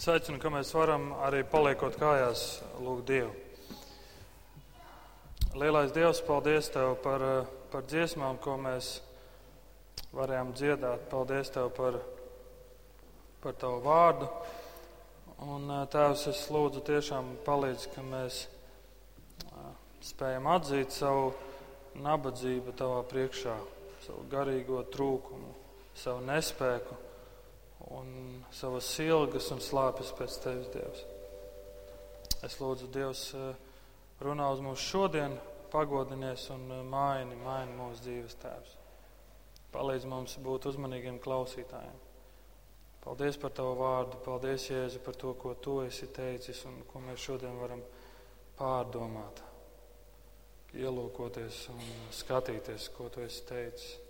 Es aicinu, ka mēs varam arī paliekot kājās, lūgt Dievu. Lielais Dievs, paldies Tev par, par dziesmām, ko mēs varējām dziedāt. Paldies Tev par, par Tavu vārdu. Un Tēvs, es lūdzu tiešām palīdz, ka mēs spējam atzīt savu nabadzību Tavā priekšā, savu garīgo trūkumu, savu nespēku un savas ilgas un slāpes pēc tevis, Dievs. Es lūdzu, Dievs, eh, runā uz mums šodien, pagodinies un eh, maini, maini mūsu dzīves tēvs. Palīdz mums būt uzmanīgiem klausītājiem. Paldies par Tavu vārdu, paldies, Jēzu, par to, ko Tu esi teicis un ko mēs šodien varam pārdomāt, ielūkoties un skatīties, ko Tu esi teicis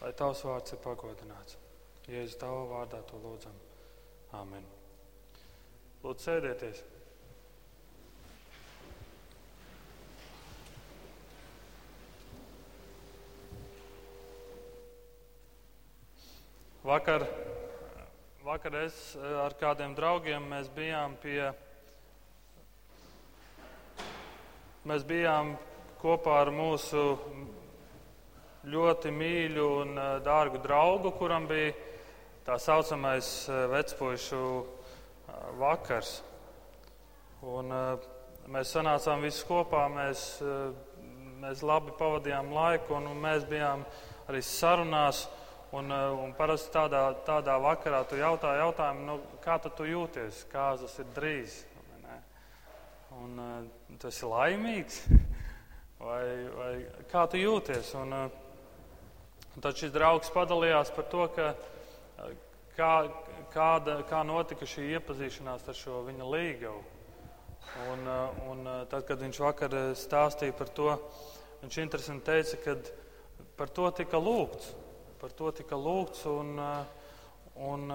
lai tavs vārds ir pagodināts. Jēzus tavā vārdā to lūdzam. Āmen. Lūdzu, sēdieties! Vakar, vakar es ar kādiem draugiem bijām pie. Mēs bijām kopā ar mūsu ļoti mīļu un eh, dārgu draugu, kuram bija tā saucamais eh, vecpuišu eh, vakars. Un, mēs sanācām visi kopā, mēs, mēs labi pavadījām laiku un, un mēs bijām arī sarunās. Un, un parasti tādā, tādā vakarā tu jautā jautājumu, nu, kā tu, jūties, kāzas ir drīz. Un, tas ir laimīgs, vai, vai kā tu jūties? Un, Un tad šis draugs padalījās par to, ka, kā, kāda, kā notika šī iepazīšanās ar šo viņa līgavu. Un, un tad, kad viņš vakar stāstīja par to, viņš interesanti teica, ka par to tika lūgts. Par to tika lūgts un, un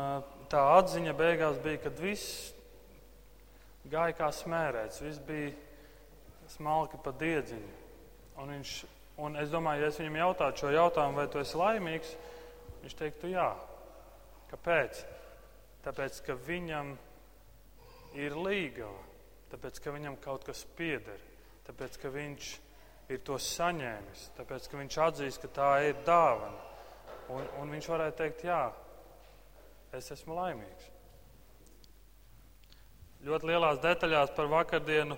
tā atziņa beigās bija, ka viss gāja kā smērēts, viss bija smalki pa diedziņu. Un viņš Un es domāju, ja es viņam jautātu šo jautājumu, vai tu esi laimīgs, viņš teiktu, jā. Kāpēc? Tāpēc, ka viņam ir līgava, tāpēc, ka viņam kaut kas pieder, tāpēc, ka viņš ir to saņēmis, tāpēc, ka viņš atzīst, ka tā ir dāvana. Un, un viņš varētu teikt, jā, es esmu laimīgs. Ļoti lielās detaļās par vakardienu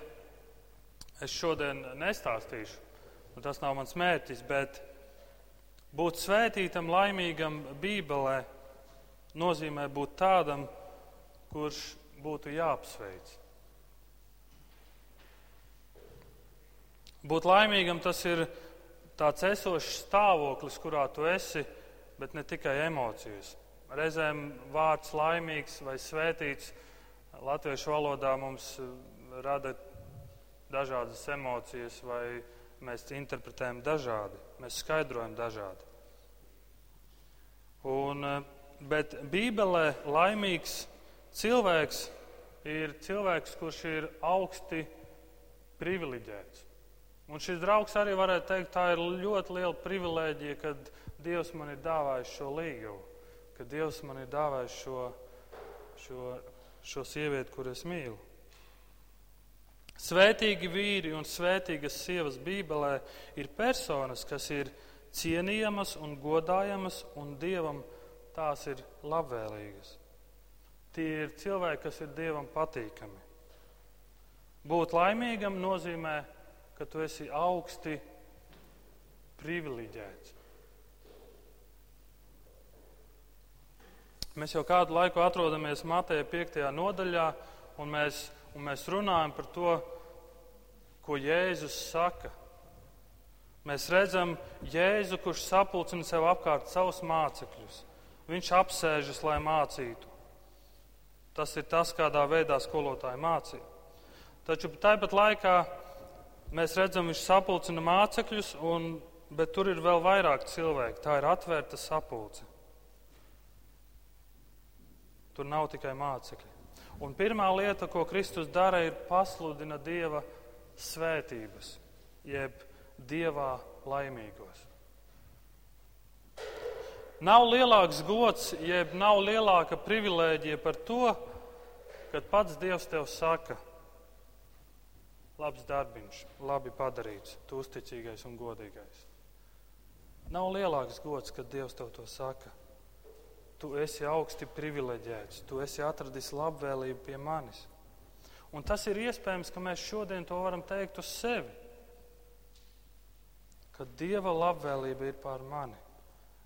es šodien nestāstīšu. Un tas nav mans mērķis, bet būt svētītam, laimīgam Bībelē nozīmē būt tādam, kurš būtu jāapsveic. Būt laimīgam tas ir tāds esošs stāvoklis, kurā tu esi, bet ne tikai emocijas. Reizēm vārds laimīgs vai svētīts latviešu valodā mums rada dažādas emocijas vai emocijas mēs interpretējam dažādi, mēs skaidrojam dažādi. Un, eh, bet Bībelē laimīgs cilvēks ir cilvēks, kurš ir augsti privileģēts. Un šis draugs arī varētu teikt, tā ir ļoti liela privilēģija, kad Dievs man ir dāvājis šo līgumu, ka Dievs man ir dāvājis šo, šo, šo sievieti, kur es mīlu. Svētīgi vīri un svētīgas sievas Bībelē ir personas, kas ir cienījamas un godājamas, un Dievam tās ir labvēlīgas. Tie ir cilvēki, kas ir Dievam patīkami. Būt laimīgam nozīmē, ka tu esi augsti privileģēts. Mēs jau kādu laiku atrodamies Mateja 5. nodaļā, un mēs un mēs runājam par to, ko Jēzus saka. Mēs redzam Jēzu, kurš sapulcina sev apkārt savus mācekļus. Viņš apsēžas, lai mācītu. Tas ir tas, kādā veidā skolotāji mācīja. Taču tāpat laikā mēs redzam, viņš sapulcina mācekļus, un, bet tur ir vēl vairāk cilvēku. Tā ir atvērta sapulce. Tur nav tikai mācekļi. Un pirmā lieta, ko Kristus dara, ir pasludina Dieva svētības, jeb Dievā laimīgos. Nav lielāks gods, jeb nav lielāka privilēģija par to, kad pats Dievs tev saka, labs darbiņš, labi padarīts, tu uzticīgais un godīgais. Nav lielāks gods, kad Dievs tev to saka. Tu esi augsti privileģēts, tu esi atradis labvēlību pie manis. Un tas ir iespējams, ka mēs šodien to varam teikt uz sevi. Kad Dieva labvēlība ir pār mani.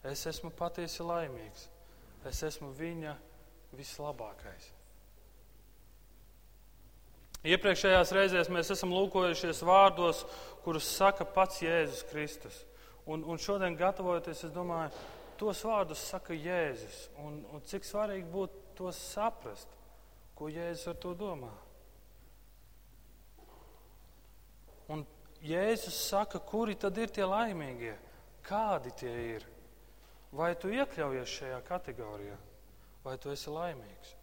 Es esmu patiesi laimīgs. Es esmu viņa vislabākais. Iepriekšējās reizēs mēs esam lūkojušies vārdos, kurus saka pats Jēzus Kristus. Un, un šodien, gatavojoties, es domāju, tos vārdus saka Jēzus. Un, un cik svarīgi būtu tos saprast, ko Jēzus ar to domā. Un Jēzus saka, kuri tad ir tie laimīgie? Kādi tie ir? Vai tu iekļaujies šajā kategorijā, vai tu esi laimīgs?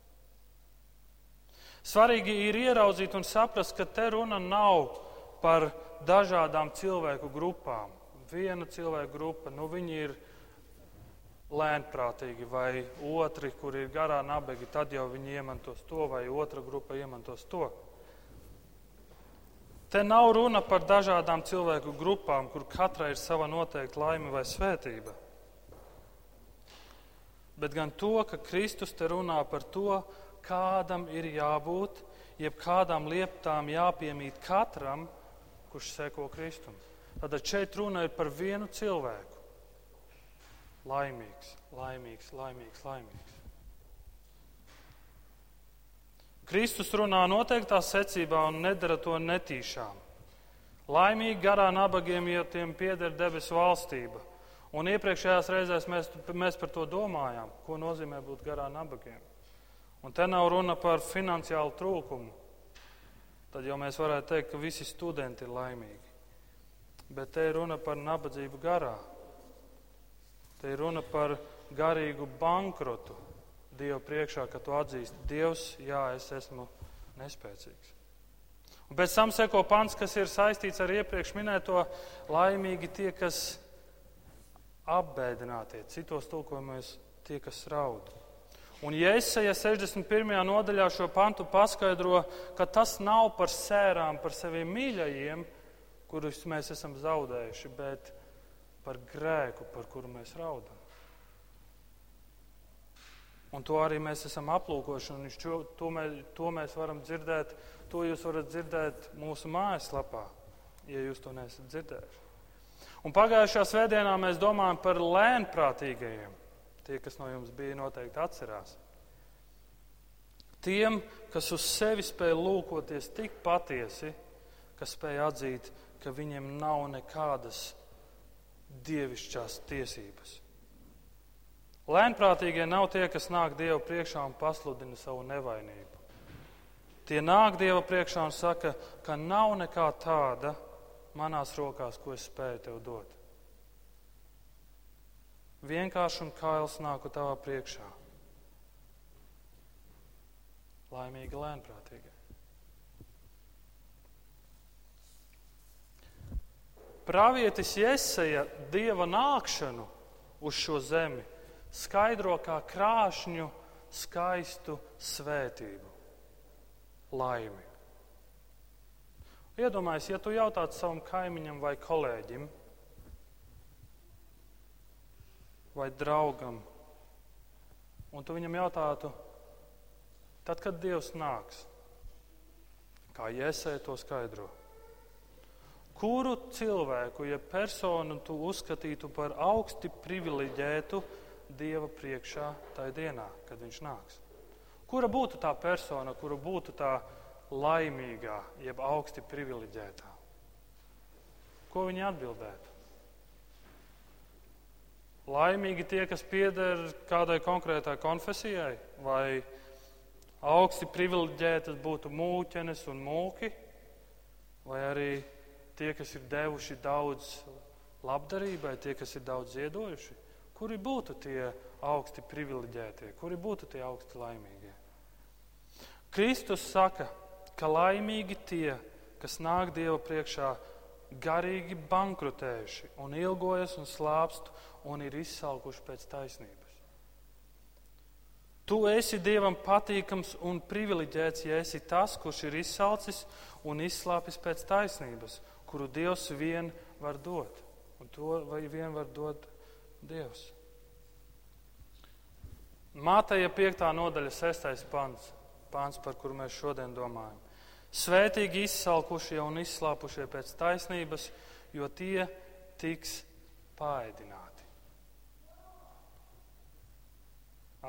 Svarīgi ir ieraudzīt un saprast, ka te runa nav par dažādām cilvēku grupām. Viena cilvēku grupa, nu viņi ir lēnprātīgi, vai otri, kur ir garā nabagi, tad jau viņi iemantos to, vai otra grupa iemantos to. Te nav runa par dažādām cilvēku grupām, kur katrai ir sava noteikta laime vai svētība bet gan to, ka Kristus te runā par to, kādam ir jābūt, jeb kādām lietām jāpiemīt katram, kurš seko Kristum. Tad šeit runa ir par vienu cilvēku. Laimīgs, laimīgs, laimīgs, laimīgs. Kristus runā noteiktā secībā un nedara to netīšām. Laimīgi garā nabagiem, jo tiem pieder debesu valstība. Un iepriekšējās reizēs mēs, mēs par to domājām, ko nozīmē būt garā nabagiem. Un te nav runa par finansiālu trūkumu. Tad jau mēs varētu teikt, ka visi studenti ir laimīgi. Bet te ir runa par nabadzību garā. Te ir runa par garīgu bankrotu Dievu priekšā, ka tu atzīsti, Dievs, jā, es esmu nespēcīgs. Un pēc tam seko pants, kas ir saistīts ar iepriekš minēto laimīgi tie, kas apbēdinātie, citos tulkojumos tie, kas raud. Un Jēzeja 61. nodaļā šo pantu paskaidro, ka tas nav par sērām, par saviem mīļajiem, kurus mēs esam zaudējuši, bet par grēku, par kuru mēs raudam. Un to arī mēs esam aplūkojuši, un šo, to, mēs, to mēs varam dzirdēt. To jūs varat dzirdēt mūsu mājaslapā, ja jūs to nesat dzirdējuši. Un pagājušā svētdienā mēs domājam par lēnprātīgajiem. Tie, kas no jums bija, noteikti atcerās. Tiem, kas uz sevi spēja lūkoties tik patiesi, ka spēja atzīt, ka viņiem nav nekādas dievišķās tiesības. Lēnprātīgie nav tie, kas nāk Dievu priekšā un pasludina savu nevainību. Tie nāk Dieva priekšā un saka, ka nav nekā tāda, manās rokās, ko es spēju tev dot. Vienkārši un kails nāku tavā priekšā. Laimīgi, lēnprātīgi. Pravietis Jeseja dieva nākšanu uz šo zemi skaidro kā krāšņu, skaistu svētību, laimi. Iedomājieties, ja tu jautātu savam kaimiņam vai kolēģim vai draugam, un tu viņam jautātu, tad, kad Dievs nāks, kā Jēzē to skaidro, kuru cilvēku, ja personu tu uzskatītu par augsti privileģētu Dieva priekšā tajā dienā, kad viņš nāks? Kura būtu tā persona, kura būtu tā laimīgā, jeb augsti privileģētā? Ko viņi atbildētu? Laimīgi tie, kas pieder kādai konkrētai konfesijai, vai augsti privileģētas būtu mūķenes un mūki, vai arī tie, kas ir devuši daudz labdarībai, tie, kas ir daudz ziedojuši? Kuri būtu tie augsti privileģētie, kuri būtu tie augsti laimīgie? Kristus saka, ka laimīgi tie, kas nāk Dieva priekšā garīgi bankrotējuši un ilgojas un slāpst un ir izsalkuši pēc taisnības. Tu esi Dievam patīkams un privileģēts, ja esi tas, kurš ir izsalcis un izslāpis pēc taisnības, kuru Dievs vien var dot. Un to vien var dot Dievs. Mātēja 5. nodaļa, 6. pants, pants, par kuru mēs šodien domājam. Svētīgi izsalkušie un izslāpušie pēc taisnības, jo tie tiks pāēdināti.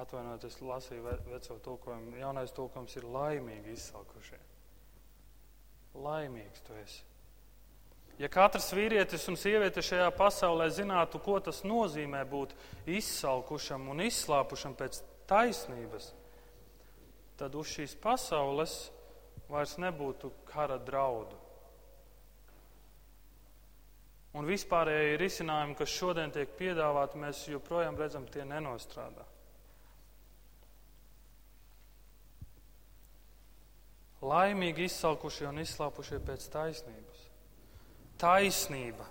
Atvainojiet, es lasīju veco tulkojumu. Jaunais tulkojums ir laimīgi izsalkušie. Laimīgs tu esi. Ja katrs vīrietis un sieviete šajā pasaulē zinātu, ko tas nozīmē būt izsalkušam un izslāpušam pēc taisnības, tad uz šīs pasaules vairs nebūtu kara draudu. Un vispārējie risinājumi, kas šodien tiek piedāvāti, mēs joprojām redzam, tie nenostrādā. Laimīgi izsalkušie un izslāpušie pēc taisnības. Taisnība.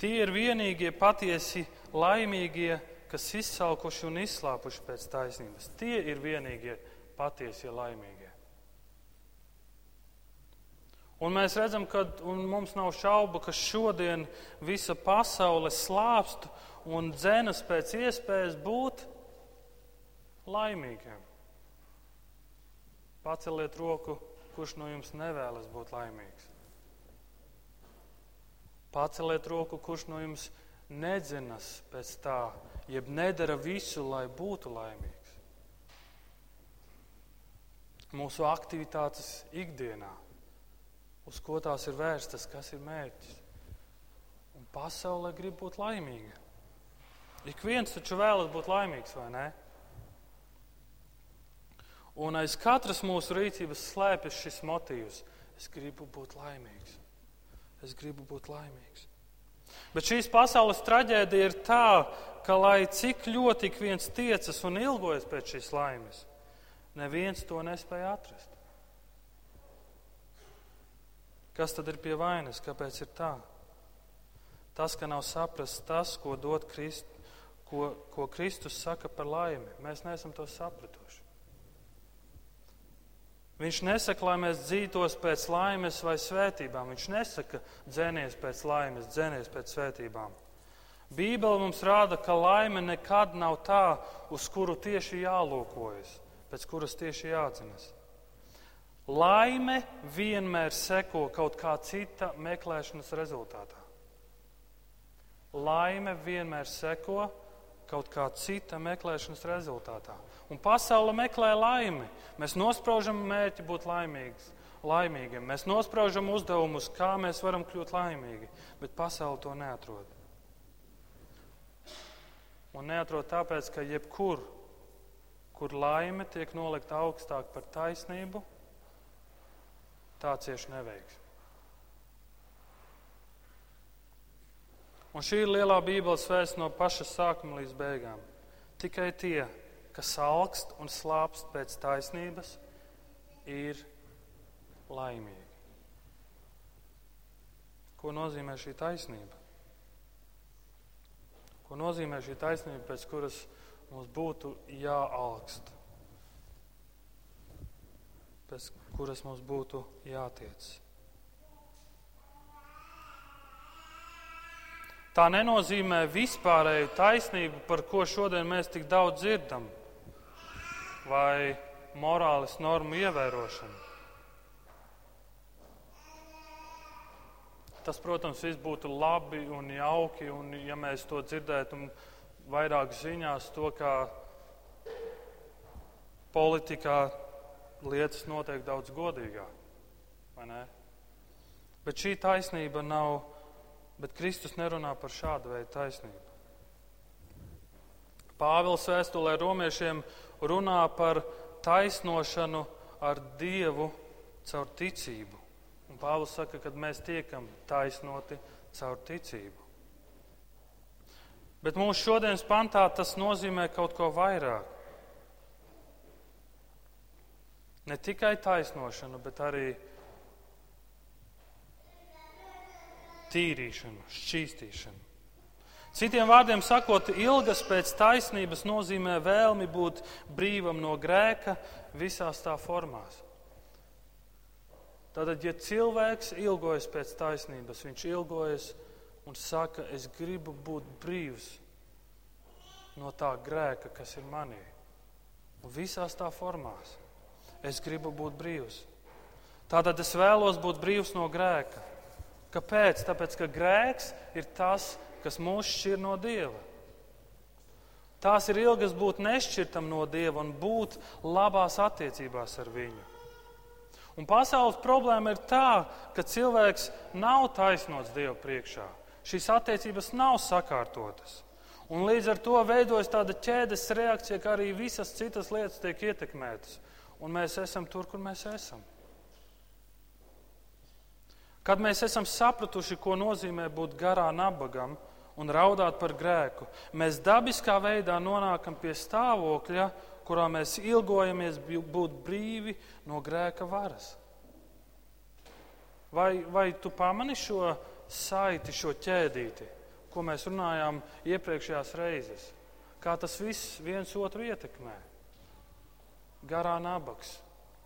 Tie ir vienīgie patiesi laimīgie, kas izsalkuši un izslāpuši pēc taisnības. Tie ir vienīgie patiesie laimīgie. Un mēs redzam, ka mums nav šaubu, ka šodien visa pasaule slāpst un dzenas pēc iespējas būt laimīgiem. Paceliet roku, kurš no jums nevēlas būt laimīgs. Paceliet roku, kurš no jums nedzenas pēc tā, jeb nedara visu, lai būtu laimīgs. Mūsu aktivitātes ikdienā uz ko tās ir vērstas, kas ir mērķis. Un pasaulē grib būt laimīga. Ik viens taču vēlas būt laimīgs, vai ne? Un aiz katras mūsu rīcības slēpjas šis motīvs. Es gribu būt laimīgs. Es gribu būt laimīgs. Bet šīs pasaules traģēdija ir tā, ka lai cik ļoti ik viens tiecas un ilgojas pēc šīs laimes, neviens to nespēja atrast. Kas tad ir pie vainas? Kāpēc ir tā? Tas, ka nav saprasts tas, ko Krist, ko, ko Kristus saka par laimi. Mēs neesam to sapratuši. Viņš nesaka, lai mēs dzītos pēc laimes vai svētībām. Viņš nesaka, dzēnies pēc laimes, dzēnies pēc svētībām. Bībele mums rāda, ka laime nekad nav tā, uz kuru tieši jālūkojas, pēc kuras tieši jāatzinas. Laime vienmēr seko kaut kā cita meklēšanas rezultātā. Laime vienmēr seko kaut kā cita meklēšanas rezultātā. Un pasaule meklē laimi. Mēs nospraužam mērķi būt laimīgs, laimīgiem. Mēs nospraužam uzdevumus, kā mēs varam kļūt laimīgi, bet pasaule to neatrod. Un neatrod tāpēc, ka jebkur, kur laime tiek nolikta augstāk par taisnību, tā cieši neveiksmi. Un šī ir lielā Bībeles vēsts no paša sākuma līdz beigām. Tikai tie, kas augst un slāpst pēc taisnības, ir laimīgi. Ko nozīmē šī taisnība? Ko nozīmē šī taisnība, pēc kuras mums būtu jāaugst? pēc kuras mums būtu jātiec. Tā nenozīmē vispārēju taisnību, par ko šodien mēs tik daudz dzirdam, vai morāles normu ievērošanu. Tas, protams, viss būtu labi un jauki, un ja mēs to dzirdētu vairāk ziņās, to kā politikā lietas notiek daudz godīgāk. Bet šī taisnība nav, bet Kristus nerunā par šādu veidu taisnību. Pāvils vēstulē romiešiem runā par taisnošanu ar Dievu caur ticību. Un Pāvils saka, ka mēs tiekam taisnoti caur ticību. Bet mūsu šodienas pantā tas nozīmē kaut ko vairāk. Ne tikai taisnošanu, bet arī tīrīšanu, šķīstīšanu. Citiem vārdiem sakot, ilgas pēc taisnības nozīmē vēlmi būt brīvam no grēka visās tā formās. Tātad, ja cilvēks ilgojas pēc taisnības, viņš ilgojas un saka, es gribu būt brīvs no tā grēka, kas ir manī. Un visās tā formās. Es gribu būt brīvs. Tātad es vēlos būt brīvs no grēka. Kāpēc? Tāpēc, ka grēks ir tas, kas mūs šķir no Dieva. Tās ir ilgas būt nešķirtam no Dieva un būt labās attiecībās ar Viņu. Un pasaules problēma ir tā, ka cilvēks nav taisnots Dieva priekšā. Šīs attiecības nav sakārtotas. Un līdz ar to veidojas tāda ķēdes reakcija, ka arī visas citas lietas tiek ietekmētas. Un mēs esam tur, kur mēs esam. Kad mēs esam sapratuši, ko nozīmē būt garā nabagam, un raudāt par grēku, mēs dabiskā veidā nonākam pie stāvokļa, kurā mēs ilgojamies būt brīvi no grēka varas. Vai, vai tu pamani šo saiti, šo ķēdīti, ko mēs runājām iepriekšējās reizes? Kā tas viss viens otru ietekmē? Garā nabaks,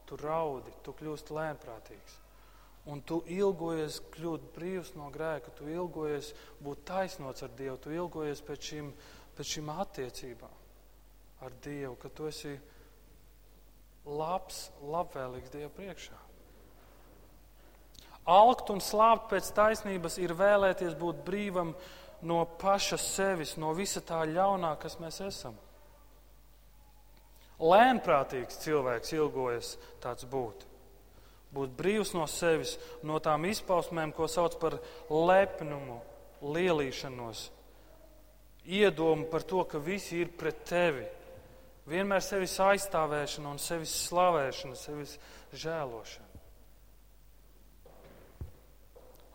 tu raudi, tu kļūsti lēnprātīgs un tu ilgojies kļūt brīvs no grēka, tu ilgojies būt taisnots ar Dievu, tu ilgojies pēc šīm, pēc šīm attiecībām ar Dievu, ka tu esi labs, labvēlīgs Dieva priekšā. Alkt un slāpt pēc taisnības ir vēlēties būt brīvam no paša sevis, no visa tā ļaunā, kas mēs esam. Lēnprātīgs cilvēks ilgojas tāds būt būt brīvs no sevis, no tām izpausmēm, ko sauc par lepnumu, lielīšanos, iedomu par to, ka visi ir pret tevi. Vienmēr sevis aizstāvēšana un sevis slavēšana, sevis žēlošana.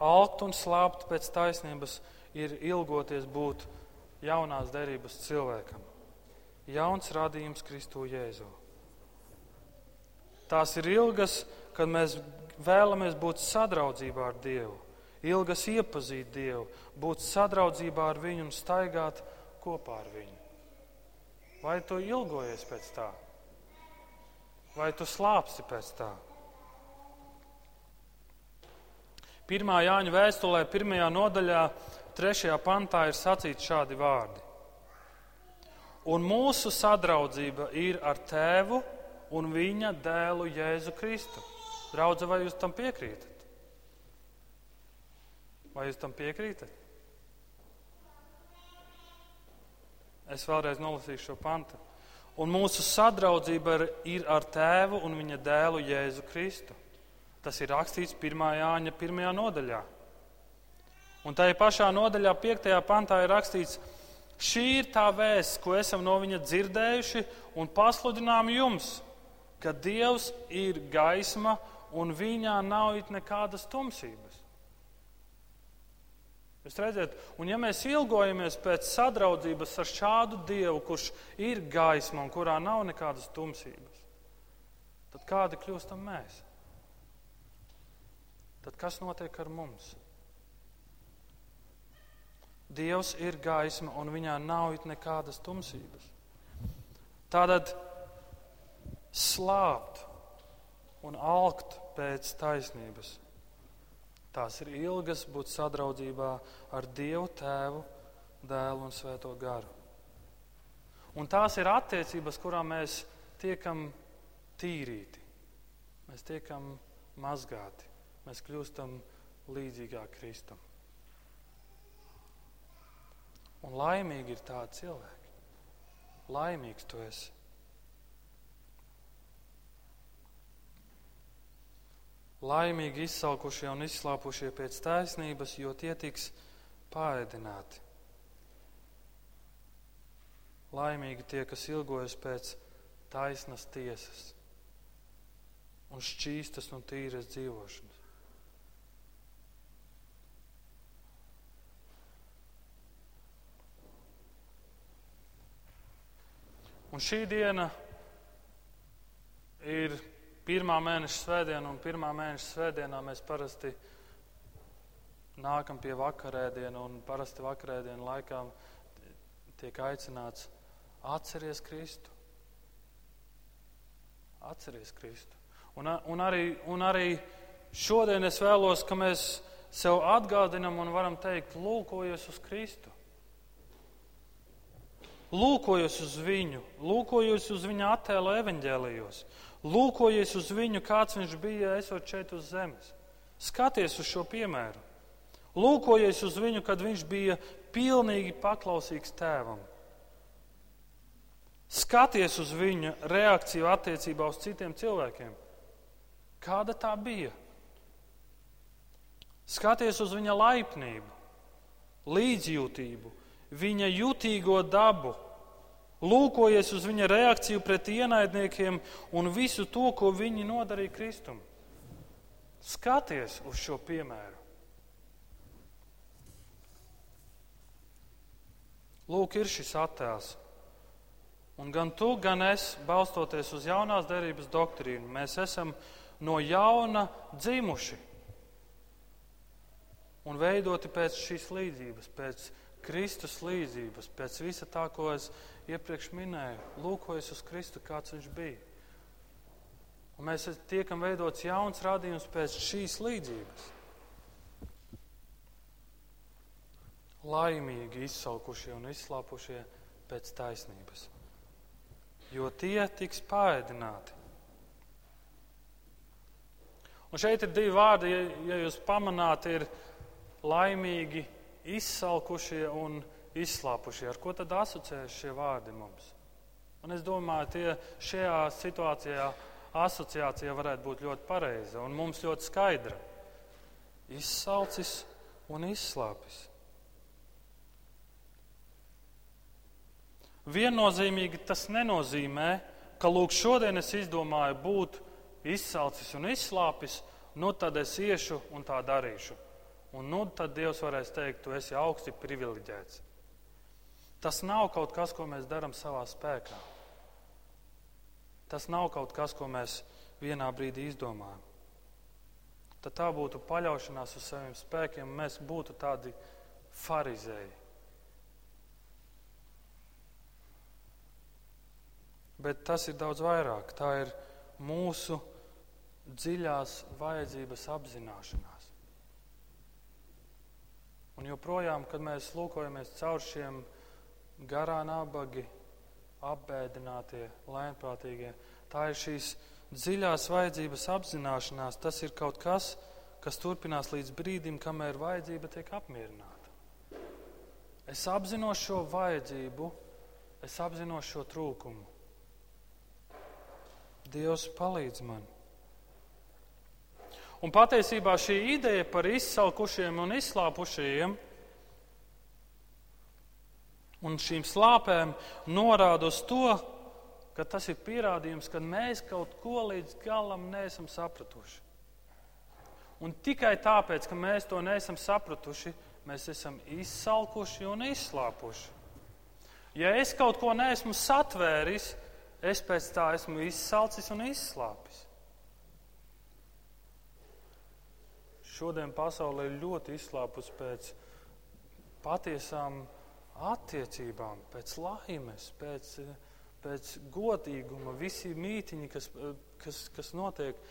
Alkt un slāpt pēc taisnības ir ilgoties būt jaunās derības cilvēkam. Jauns radījums Kristu Jēzu. Tās ir ilgas kad mēs vēlamies būt sadraudzībā ar Dievu, ilgas iepazīt Dievu, būt sadraudzībā ar Viņu un staigāt kopā ar Viņu. Vai tu ilgojies pēc tā? Vai tu slāpsti pēc tā? Pirmā Jāņa vēstulē, pirmajā nodaļā, trešajā pantā ir sacīti šādi vārdi. Un mūsu sadraudzība ir ar Tēvu un Viņa dēlu Jēzu Kristu. Draudze, vai jūs tam piekrītat? Vai jūs tam piekrītat? Es vēlreiz nolasīšu šo pantu. Un mūsu sadraudzība ir ar tēvu un viņa dēlu Jēzu Kristu. Tas ir rakstīts 1. Jāņa 1. nodaļā. Un tajā pašā nodaļā, 5. pantā, ir rakstīts, šī ir tā vēsts, ko esam no viņa dzirdējuši un pasludinām jums, ka Dievs ir gaisma un viņā nav it nekādas tumsības. Jūs redzat, un ja mēs ilgojamies pēc sadraudzības ar šādu Dievu, kurš ir gaisma un kurā nav nekādas tumsības, tad kādi kļūstam mēs? Tad kas notiek ar mums? Dievs ir gaisma un viņā nav it nekādas tumsības. Tātad slāpt un alkt pēc taisnības. Tās ir ilgas būt sadraudzībā ar Dievu Tēvu, Dēlu un Svēto garu. Un tās ir attiecības, kurām mēs tiekam tīrīti, mēs tiekam mazgāti, mēs kļūstam līdzīgāk Kristum. Un laimīgi ir tādi cilvēki. Laimīgs tu esi. Laimīgi izsalkušie un izslāpušie pēc taisnības, jo tie tiks pārēdināti. Laimīgi tie, kas ilgojas pēc taisnas tiesas un šķīstas un tīras dzīvošanas. Un šī diena ir pirmā mēneša svētdiena, un pirmā mēneša svētdienā mēs parasti nākam pie vakarēdiena un parasti vakarēdienu laikā tiek aicināts atceries Kristu. Atceries Kristu. Un, un, arī, un arī šodien es vēlos, ka mēs sev atgādinam un varam teikt, lūkojies uz Kristu. Lūkojies uz viņu, lūkojies uz viņa attēlu evaņģēlijos, lūkojies uz viņu, kāds viņš bija, esot šeit uz zemes. Skaties uz šo piemēru. Lūkojies uz viņu, kad viņš bija pilnīgi paklausīgs tēvam. Skaties uz viņa reakciju attiecībā uz citiem cilvēkiem. Kāda tā bija? Skaties uz viņa laipnību, līdzjūtību, viņa jutīgo dabu, lūkojies uz viņa reakciju pret ienaidniekiem un visu to, ko viņi nodarīja Kristum. Skaties uz šo piemēru. Lūk, ir šis attēls. Un gan tu, gan es, balstoties uz jaunās derības doktrīnu, mēs esam no jauna dzimuši un veidoti pēc šīs līdzības, pēc Kristus līdzības, pēc visa tā, ko es iepriekš minēju, lūkojas uz Kristu, kāds viņš bija. Un mēs tiekam veidots jauns radījums pēc šīs līdzības. Laimīgi izsalkušie un izslāpušie pēc taisnības, jo tie tiks pāēdināti. Un šeit ir divi vārdi, ja, ja jūs pamanāt, ir laimīgi izsalkušie un izslāpušie. Ar ko tad asociējas šie vārdi mums? Un es domāju, tie šajā situācijā asociācija varētu būt ļoti pareiza un mums ļoti skaidra. Izsalcis un izslāpis. Viennozīmīgi tas nenozīmē, ka lūk, šodien es izdomāju būt izsalcis un izslāpis, nu tad es iešu un tā darīšu. Un nu tad Dievs varēs teikt, tu esi augsti privileģēts. Tas nav kaut kas, ko mēs darām savā spēkā. Tas nav kaut kas, ko mēs vienā brīdī izdomājam. Tad tā būtu paļaušanās uz saviem spēkiem, un mēs būtu tādi farizēji. Bet tas ir daudz vairāk. Tā ir mūsu dziļās vajadzības apzināšanās. Un joprojām, kad mēs lūkojamies caur šiem garā nabagi, apbēdinātie, lēnprātīgie, tā ir šīs dziļās vajadzības apzināšanās. Tas ir kaut kas, kas turpinās līdz brīdim, kamēr vajadzība tiek apmierināta. Es apzinos šo vajadzību, es apzinos šo trūkumu. Dievs palīdz man. Un patiesībā šī ideja par izsalkušiem un izslāpušajiem un šīm slāpēm norāda uz to, ka tas ir pierādījums, ka mēs kaut ko līdz galam neesam sapratuši. Un tikai tāpēc, ka mēs to neesam sapratuši, mēs esam izsalkuši un izslāpuši. Ja es kaut ko neesmu satvēris, es pēc tā esmu izsalcis un izslāpis. Šodien pasaule ir ļoti izslāpusi pēc patiesām attiecībām, pēc laimes, pēc, pēc godīguma. Visi mītiņi, kas, kas, kas notiek,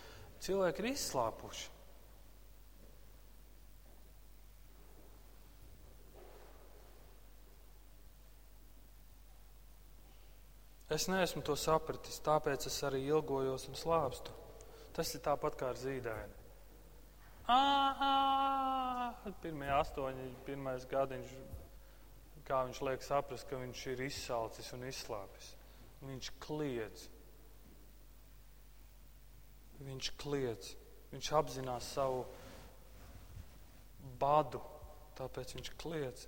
cilvēki ir izslāpuši. Es neesmu to sapratis, tāpēc es arī ilgojos un slāpstu. Tas ir tāpat kā ar zīdaini. Pirmie astoņi, pirmais gadiņš, kā viņš liek saprast, ka viņš ir izsalcis un izslāpis. Viņš kliedz. Viņš kliedz. Viņš apzinās savu badu, tāpēc viņš kliedz.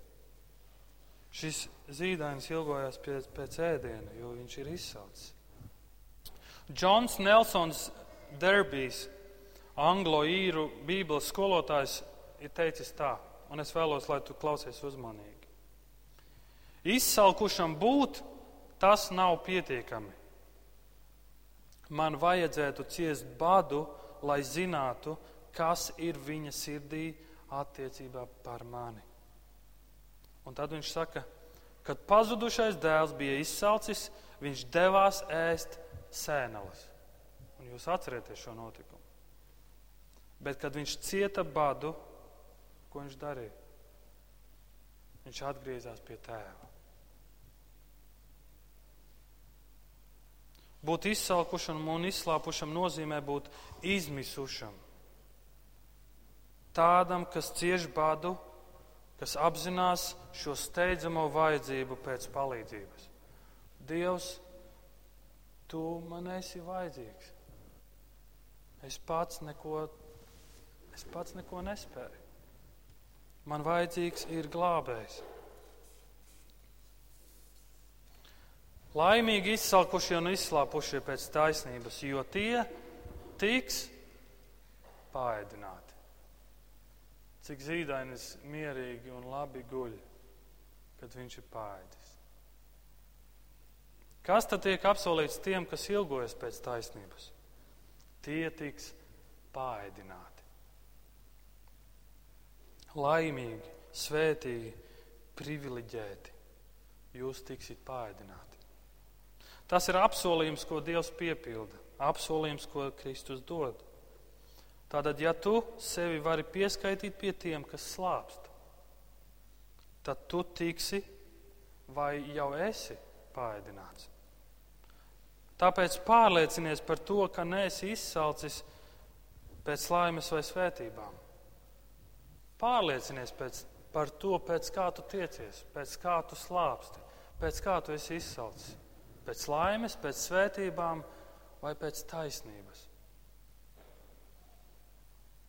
Šis zīdainis ilgojās pēc, pēc ēdiena, jo viņš ir izsalcis. Džons Nelsons Derbijs anglo-īru bībeles skolotājs ir teicis tā, un es vēlos, lai tu klausies uzmanīgi. Izsalkušam būt, tas nav pietiekami. Man vajadzētu ciest badu, lai zinātu, kas ir viņa sirdī attiecībā par mani. Un tad viņš saka, kad pazudušais dēls bija izsalcis, viņš devās ēst sēneles. Un jūs atcerieties šo notikumu. Bet, kad viņš cieta badu, ko viņš darīja? Viņš atgriezās pie tēva. Būt izsalkušam un izslāpušam nozīmē būt izmisušam. Tādam, kas cieš badu, kas apzinās šo steidzamo vajadzību pēc palīdzības. Dievs, tu man esi vajadzīgs. Es pats neko, es pats neko nespēju. Man vajadzīgs ir glābējs. Laimīgi izsalkušie un izslāpušie pēc taisnības, jo tie tiks pāēdināti. Cik zīdainis mierīgi un labi guļ, kad viņš ir pāēdis. Kas tad tiek apsolīts tiem, kas ilgojas pēc taisnības? Tie tiks pāēdināti. Laimīgi, svētīgi, privileģēti, jūs tiksiet pāēdināti. Tas ir apsolījums, ko Dievs piepilda, apsolījums, ko Kristus dod. Tātad, ja tu sevi vari pieskaitīt pie tiem, kas slāpst, tad tu tiksi vai jau esi pāēdināts. Tāpēc pārliecinies par to, ka neesi izsalcis pēc laimes vai svētībām. Pārliecinies pēc, par to, pēc kā tu tiecies, pēc kā tu slāpsti, pēc kā tu esi izsalcis pēc laimes, pēc svētībām vai pēc taisnības.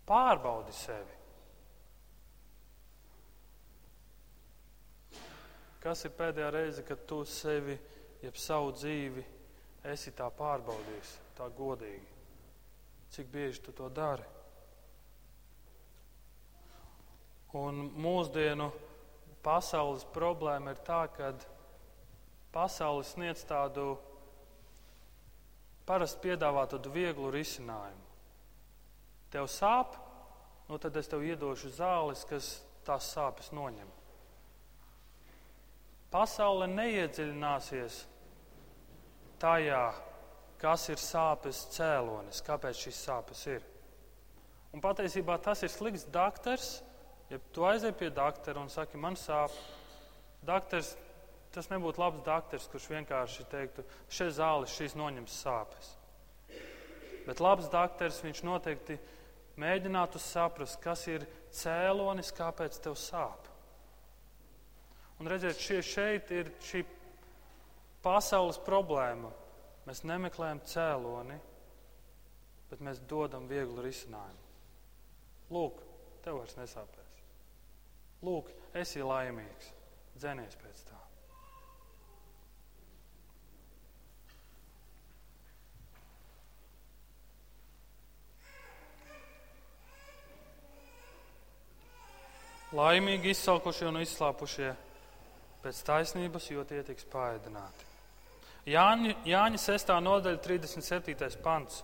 Pārbaudi sevi. Kas ir pēdējā reize, kad tu sevi, jeb savu dzīvi, esi tā pārbaudījis, tā godīgi? Cik bieži tu to dari? Un mūsdienu pasaules problēma ir tā, ka pasaule sniedz tādu parasti piedāvā tādu vieglu risinājumu. Tev sāp, nu tad es tev iedošu zāles, kas tās sāpes noņem. Pasaule neiedziļināsies tajā, kas ir sāpes cēlonis, kāpēc šīs sāpes ir. Un patiesībā tas ir slikts doktors. Ja tu aizej pie doktora un saki, man sāp, doktors tas nebūtu labs doktors, kurš vienkārši teiktu, šeit zāles šīs noņems sāpes. Bet labs doktors viņš noteikti mēģinātu saprast, kas ir cēlonis, kāpēc tev sāp. Un redziet, šie šeit ir šī pasaules problēma. Mēs nemeklējam cēloni, bet mēs dodam vieglu risinājumu. Lūk, tev vairs nesāpēs. Lūk, esi laimīgs. Dzenies pēc tā. Laimīgi izsalkušie un izslāpušie pēc taisnības, jo tie tiks pāēdināti. Jāņa, Jāņa 6. nodaļa, 37. pants.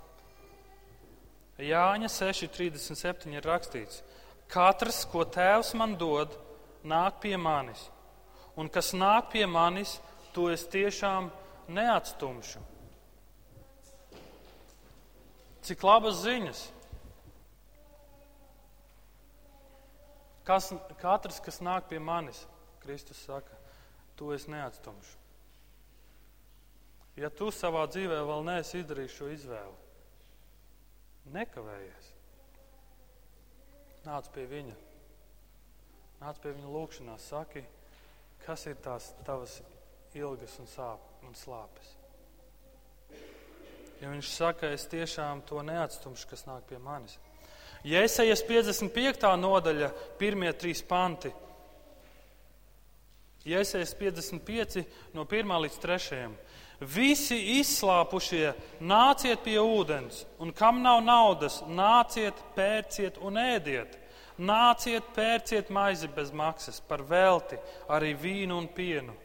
Jāņa 6.37 ir rakstīts: Katrs, ko tēvs man dod, nāk pie manis, un kas nāk pie manis, to es tiešām neatstumšu. Cik labas ziņas! Kas, katrs, kas nāk pie manis, Kristus saka, to es neatstumšu. Ja tu savā dzīvē vēl neesi izdarījis šo izvēli, nekavējies. Nāc pie viņa. Nāc pie viņa lūgšanās, saki, kas ir tās tavas ilgas un, sāp, un slāpes. Ja viņš saka, es tiešām to neatstumšu, kas nāk pie manis. Jēzus 55. nodaļa, pirmie trīs panti. Jēzus 55 no 1 līdz 3. Visi izslāpušie, nāciet pie ūdens, un kam nav naudas, nāciet, pērciet un ēdiet. Nāciet, pērciet maizi bez maksas, par velti, arī vīnu un pienu.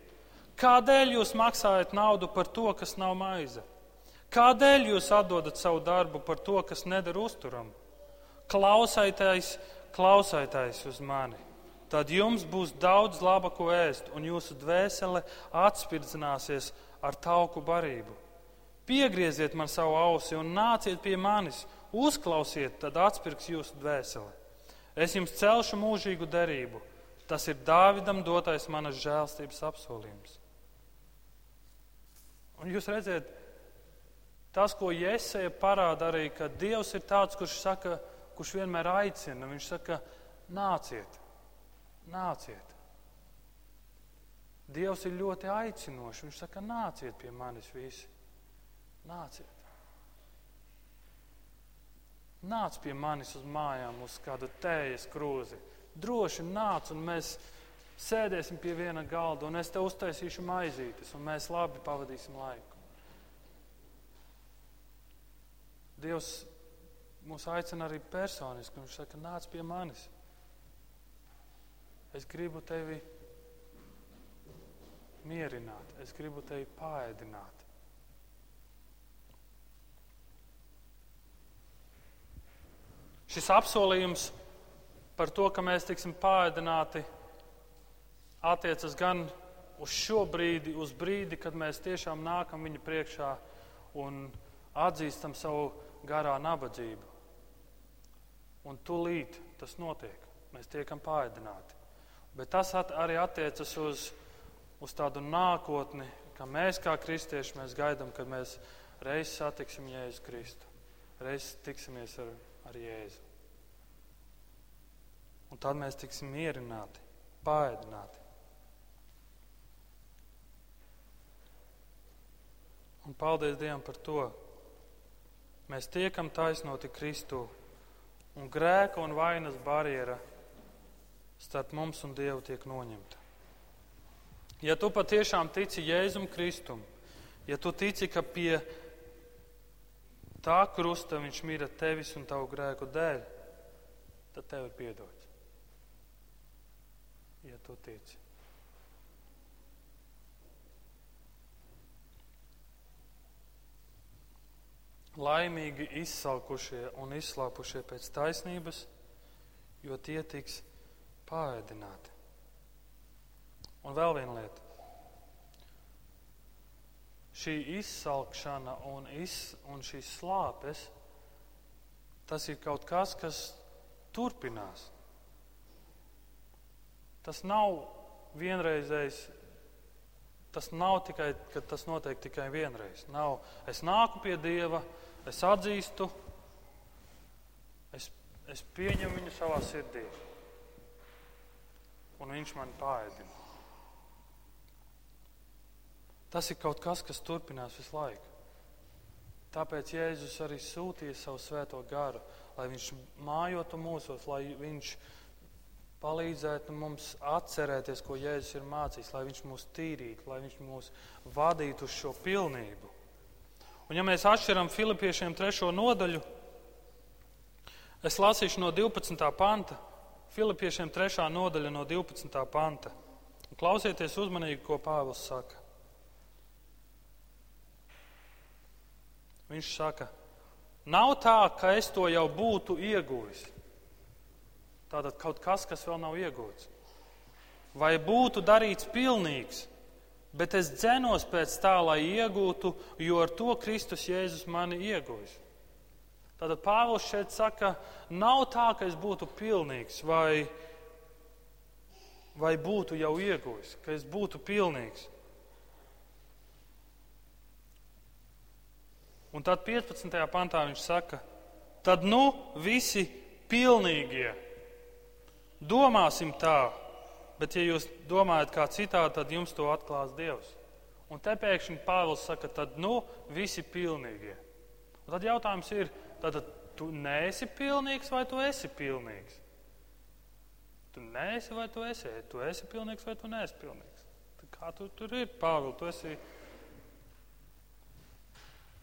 Kādēļ jūs maksājat naudu par to, kas nav maize? Kādēļ jūs atdodat savu darbu par to, kas nedara uzturamu? Klausieties, klausieties uz mani. Tad jums būs daudz laba, ko ēst, un jūsu dvēsele atspirdzināsies ar tauku barību. Piegrieziet man savu ausi un nāciet pie manis, uzklausiet, tad atspirgs jūsu dvēseli. Es jums celšu mūžīgu derību. Tas ir Dāvidam dotais manas žēlstības apsolījums. Un jūs redzat, tas, ko Jēzeja parāda arī, ka Dievs ir tāds, kurš, saka, kurš vienmēr aicina. Viņš saka, nāciet, nāciet. Dievs ir ļoti aicinošs. Viņš saka, nāciet pie manis visi. Nāciet. Nāc pie manis uz mājām, uz kādu tējas krūzi. Droši nāc, un mēs sēdēsim pie viena galda, un es te uztaisīšu maizītes, un mēs labi pavadīsim laiku. Dievs mūs aicina arī personiski. Viņš saka, nāc pie manis. Es gribu tevi mierināt, es gribu tevi pāēdināt. Šis apsolījums par to, ka mēs tiksim pāēdināti, attiecas gan uz šo brīdi, uz brīdi, kad mēs tiešām nākam viņa priekšā un atzīstam savu garā nabadzību. Un tūlīt tas notiek. Mēs tiekam pāēdināti. Bet tas at, arī attiecas uz, uz tādu nākotni, ka mēs kā kristieši mēs gaidām, kad mēs reiz satiksim Jēzu Kristu, reiz tiksimies ar, ar Jēzu. Un tad mēs tiksim mierināti, pāēdināti. Un paldies Dievam par to. Mēs tiekam taisnoti Kristū, un grēka un vainas barjera starp mums un Dievu tiek noņemta. Ja tu patiešām tici Jēzum Kristum, ja tu tici, ka pie tā krusta viņš mīra tevis un tavu grēku dēļ, tad tev ir piedots ja tu tici. Laimīgi izsalkušie un izslāpušie pēc taisnības, jo tie tiks pāēdināti. Un vēl viena lieta. Šī izsalkšana un, iz, un šīs slāpes, tas ir kaut kas, kas turpinās. Tas nav vienreizējs. Tas nav tikai, ka tas notiek tikai vienreiz. Nav, es nāku pie Dieva, es atzīstu, es, es pieņemu viņu savā sirdī, un viņš man pāēdina. Tas ir kaut kas, kas turpinās visu laiku. Tāpēc Jēzus arī sūtīja savu svēto garu, lai viņš mājotu mūsos, lai viņš palīdzētu mums atcerēties, ko Jēzus ir mācījis, lai Viņš mūs tīrītu, lai Viņš mūs vadītu uz šo pilnību. Un, ja mēs atšķiram Filipiešiem trešo nodaļu, es lasīšu no 12. panta, Filipiešiem trešā nodaļa no 12. panta. Klausieties uzmanīgi, ko Pāvils saka. Viņš saka, nav tā, ka es to jau būtu ieguvis. Tātad kaut kas, kas vēl nav iegūts. Vai būtu darīts pilnīgs, bet es dzenos pēc tā, lai iegūtu, jo ar to Kristus Jēzus mani iegūs. Tātad Pāvils šeit saka, nav tā, ka es būtu pilnīgs vai, vai būtu jau iegūs, ka es būtu pilnīgs. Un tad 15. pantā viņš saka, tad nu visi pilnīgie Domāsim tā, bet ja jūs domājat kā citādi, tad jums to atklās Dievs. Un te pēkšņi Pāvils saka, tad nu visi pilnīgie. Un tad jautājums ir, tad tu neesi pilnīgs vai tu esi pilnīgs? Tu neesi vai tu esi? Tu esi pilnīgs vai tu neesi pilnīgs? Tad kā tu tur ir, Pāvils? Tu esi.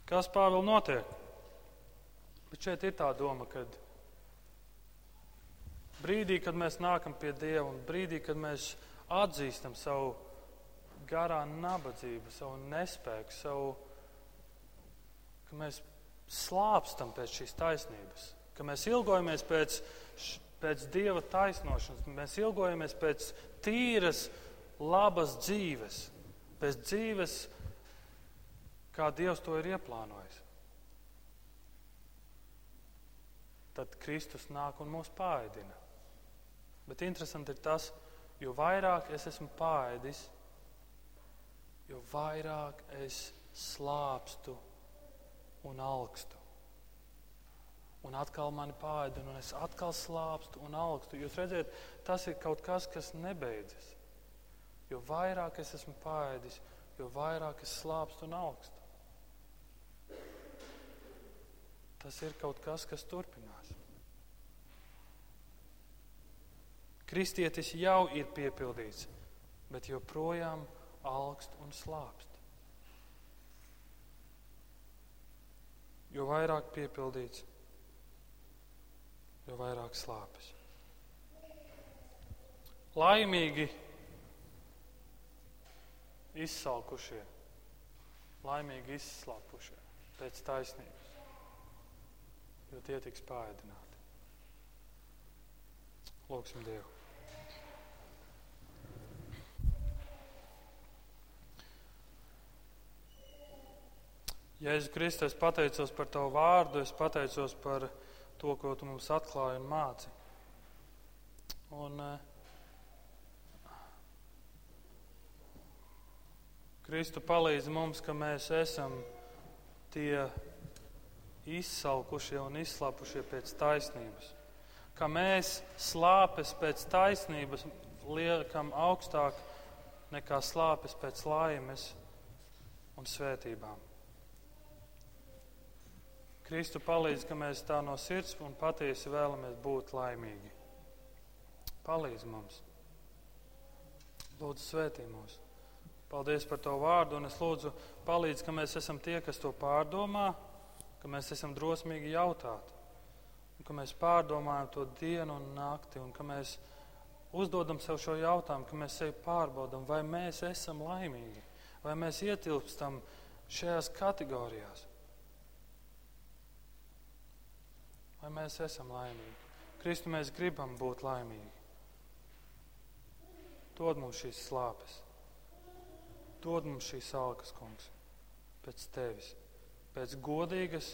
Kas Pāvils notiek? Bet šeit ir tā doma, ka Brīdī, kad mēs nākam pie Dieva un brīdī, kad mēs atzīstam savu garā nabadzību, savu nespēku, savu, ka mēs slāpstam pēc šīs taisnības, ka mēs ilgojamies pēc pēc dieva taisnošanas, mēs ilgojamies pēc tīras, labas dzīves, pēc dzīves, kā Dievs to ir ieplānojis. Tad Kristus nāk un mūs pāēdina. Bet interesanti ir tas, jo vairāk es esmu pāēdis, jo vairāk es slāpstu un augstu. Un atkal mani pāēdina, un es atkal slāpstu un augstu. Jūs redzat, tas ir kaut kas, kas nebeidzas. Jo vairāk es esmu pāēdis, jo vairāk es slāpstu un augstu. Tas ir kaut kas, kas turpinās. Kristietis jau ir piepildīts, bet joprojām augst un slāpst. Jo vairāk piepildīts, jo vairāk slāpes. Laimīgi izsalkušie, laimīgi izslāpušie pēc taisnības, jo tie tiks pāēdināti. Lūksim Dievu! Jēzu Kristu, es pateicos par Tavu vārdu, es pateicos par to, ko Tu mums atklāji un māci. Un, uh, Kristu palīdz mums, ka mēs esam tie izsalkušie un izslāpušie pēc taisnības. Ka mēs slāpes pēc taisnības liekam augstāk nekā slāpes pēc laimes un svētībām. Kristu palīdz, ka mēs tā no sirds un patiesi vēlamies būt laimīgi. Palīdz mums. Lūdzu, svētī mūs. Paldies par to vārdu, un es lūdzu, palīdz, ka mēs esam tie, kas to pārdomā, ka mēs esam drosmīgi jautāt, un ka mēs pārdomājam to dienu un nakti, un ka mēs uzdodam sev šo jautājumu, ka mēs sevi pārbaudam, vai mēs esam laimīgi, vai mēs ietilpstam šajās kategorijās. Vai mēs esam laimīgi? Kristu mēs gribam būt laimīgi. Dod mums šīs slāpes, dod mums šīs alkas, kungs, pēc tevis, pēc godīgas,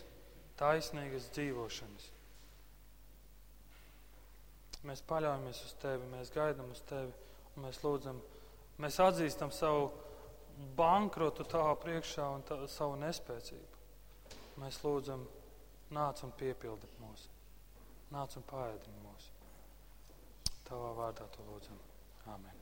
taisnīgas dzīvošanas. Mēs paļaujamies uz tevi, mēs gaidām uz tevi un mēs lūdzam, mēs atzīstam savu bankrotu tavā priekšā un tā, savu nespēcību. Mēs lūdzam, Nāc un piepildi mūs. Nāc un pāēdini mūs. Tavā vārdā to lūdzam. Āmen.